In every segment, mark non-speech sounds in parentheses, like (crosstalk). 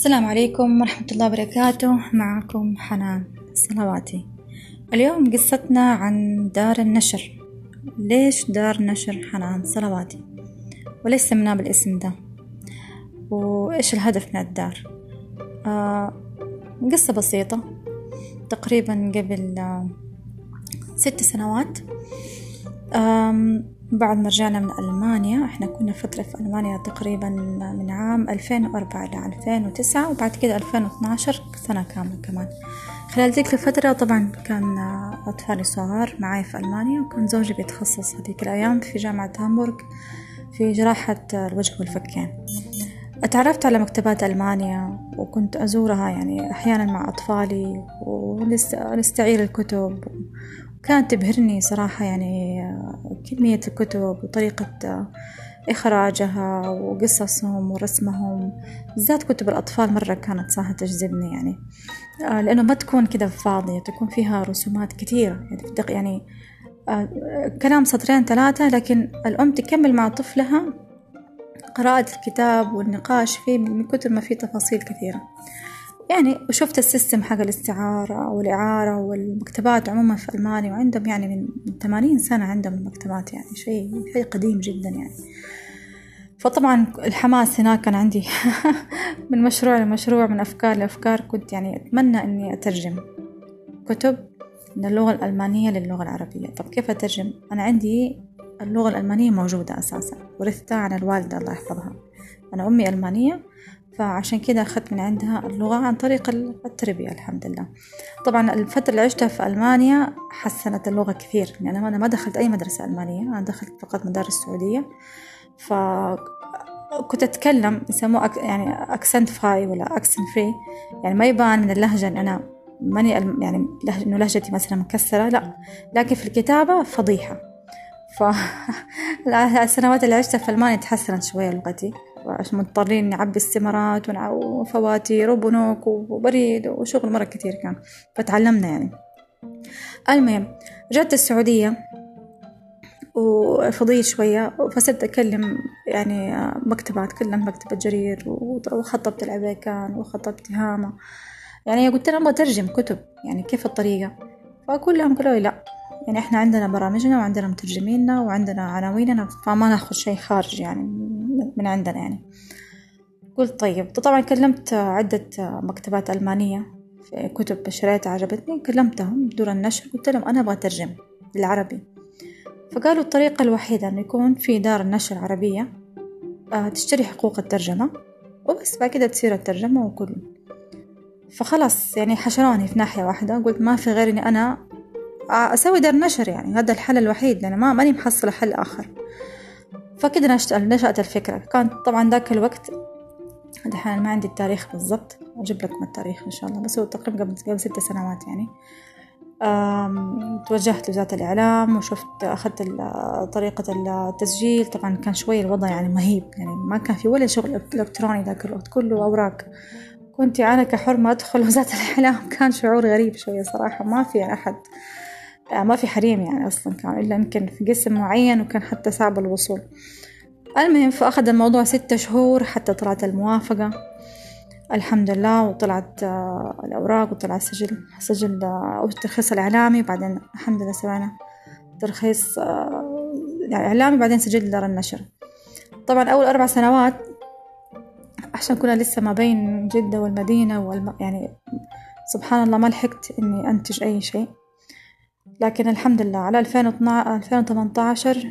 السلام عليكم ورحمة الله وبركاته. معكم حنان صلواتي اليوم قصتنا عن دار النشر. ليش دار نشر حنان صلواتي وليش سمناه بالاسم ده؟ وإيش الهدف من الدار؟ آه قصة بسيطة. تقريبا قبل آه ست سنوات. بعد ما رجعنا من ألمانيا إحنا كنا فترة في ألمانيا تقريبا من عام ألفين وأربعة إلى ألفين وتسعة وبعد كده ألفين واثناشر سنة كاملة كمان. خلال ذيك الفترة طبعا كان أطفالي صغار معاي في ألمانيا وكان زوجي بيتخصص هذيك الأيام في جامعة هامبورغ في جراحة الوجه والفكين. اتعرفت على مكتبات ألمانيا وكنت أزورها يعني أحيانا مع أطفالي ونستعير الكتب كانت تبهرني صراحة يعني كمية الكتب وطريقة إخراجها وقصصهم ورسمهم بالذات كتب الأطفال مرة كانت صراحة تجذبني يعني. لأنه ما تكون كده فاضية تكون فيها رسومات كثيرة. يعني, يعني كلام سطرين ثلاثة لكن الأم تكمل مع طفلها قراءة الكتاب والنقاش فيه من كتر ما فيه تفاصيل كثيرة. يعني وشفت السيستم حق الاستعارة والإعارة والمكتبات عموما في ألمانيا وعندهم يعني من ثمانين سنة عندهم المكتبات يعني شيء شيء قديم جدا يعني. فطبعا الحماس هناك كان عندي (laughs) من مشروع لمشروع من أفكار لأفكار. كنت يعني أتمنى إني أترجم كتب من اللغة الألمانية للغة العربية. طب كيف أترجم؟ أنا عندي اللغة الألمانية موجودة أساسا ورثتها عن الوالدة الله يحفظها. أنا أمي ألمانية فعشان كده أخذت من عندها اللغة عن طريق التربية الحمد لله. طبعا الفترة اللي عشتها في ألمانيا حسنت اللغة كثير يعني أنا ما دخلت أي مدرسة ألمانية أنا دخلت فقط مدارس سعودية. ف كنت أتكلم يسموه أك... يعني akzentfrei ولا accent free يعني ما يبان من اللهجة إن أنا ماني يعني لهج... إنه لهجتي مثلا مكسرة لا. لكن في الكتابة فضيحة. فالسنوات (laughs) اللي عشتها في ألمانيا تحسنت شوية لغتي. عشان مضطرين نعبي استمارات وفواتير وبنوك وبريد وشغل مرة كتير كان فتعلمنا يعني. المهم رجعت السعودية وفضيت شوية فصرت أكلم يعني مكتبات كلها مكتبة جرير وخطبت العبيكان وخطبت هامة. يعني قلت لهم أبغى أترجم كتب يعني كيف الطريقة؟ فكلهم قالوا لأ. يعني إحنا عندنا برامجنا وعندنا مترجمينا وعندنا عناويننا فما نأخذ شيء خارج يعني من عندنا يعني. قلت طيب طبعا كلمت عدة مكتبات ألمانية في كتب شريتها عجبتني كلمتهم دور النشر قلت لهم أنا أبغى أترجم بالعربي فقالوا الطريقة الوحيدة إنه يكون في دار نشر عربية تشتري حقوق الترجمة وبس بعد كده تصير الترجمة وكله فخلاص يعني حشروني في ناحية واحدة قلت ما في غير إني أنا أسوي دار نشر يعني هذا الحل الوحيد لأن ما ماني محصلة حل آخر. فكده نشأت الفكرة. كان طبعا ذاك الوقت دحين ما عندي التاريخ بالضبط. أجيب لكم التاريخ إن شاء الله. بس هو تقريبا قبل قبل ست سنوات يعني. توجهت لوزارة الإعلام وشفت أخذت طريقة التسجيل. طبعا كان شوي الوضع يعني مهيب. يعني ما كان في ولا شغل إلكتروني ذاك الوقت. كله أوراق. كنت أنا كحرمة أدخل (laughs) وزارة الإعلام. كان شعور غريب شوية صراحة. ما في أحد ما في حريم يعني أصلا كان إلا يمكن في قسم معين وكان حتى صعب الوصول. المهم فأخذ الموضوع ستة شهور حتى طلعت الموافقة. الحمد لله وطلعت الأوراق وطلع سجل سجل أو الترخيص الإعلامي بعدين الحمد لله سوينا ترخيص إعلامي بعدين سجل دار النشر. طبعا أول أربع سنوات عشان كنا لسه ما بين جدة والمدينة والم... يعني سبحان الله ما لحقت إني أنتج أي شيء. لكن الحمد لله على 2012 2018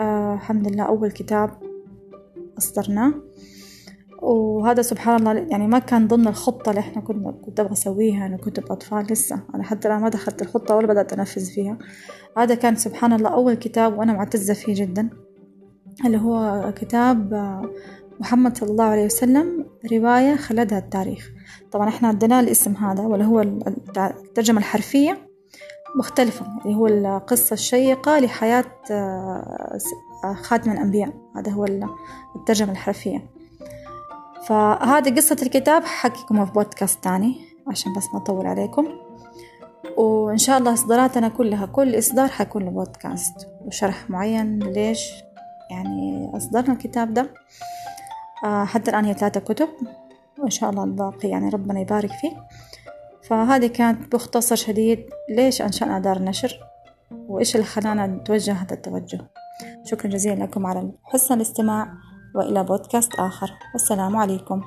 آه الحمد لله أول كتاب أصدرناه. وهذا سبحان الله يعني ما كان ضمن الخطة اللي إحنا كنا كنت أبغى أسويها أنا كنت بأطفال لسه. أنا حتى الآن ما دخلت الخطة ولا بدأت أنفذ فيها. هذا كان سبحان الله أول كتاب وأنا معتزة فيه جدا اللي هو كتاب محمد صلى الله عليه وسلم رواية خلدها التاريخ. طبعا إحنا عندنا الاسم هذا واللي هو الترجمة الحرفية. مختلفة. اللي هو القصة الشيقة لحياة خاتم الأنبياء. هذا هو الترجمة الحرفية. فهذه قصة الكتاب ححكيكم في بودكاست تاني عشان بس ما أطول عليكم. وإن شاء الله إصداراتنا كلها كل إصدار حيكون بودكاست وشرح معين ليش يعني أصدرنا الكتاب ده. آه حتى الآن هي ثلاثة كتب. وإن شاء الله الباقي يعني ربنا يبارك فيه. فهذه كانت باختصار شديد ليش أنشأنا دار النشر وإيش اللي خلانا نتوجه هذا التوجه. شكرا جزيلا لكم على حسن الاستماع وإلى بودكاست آخر. والسلام عليكم.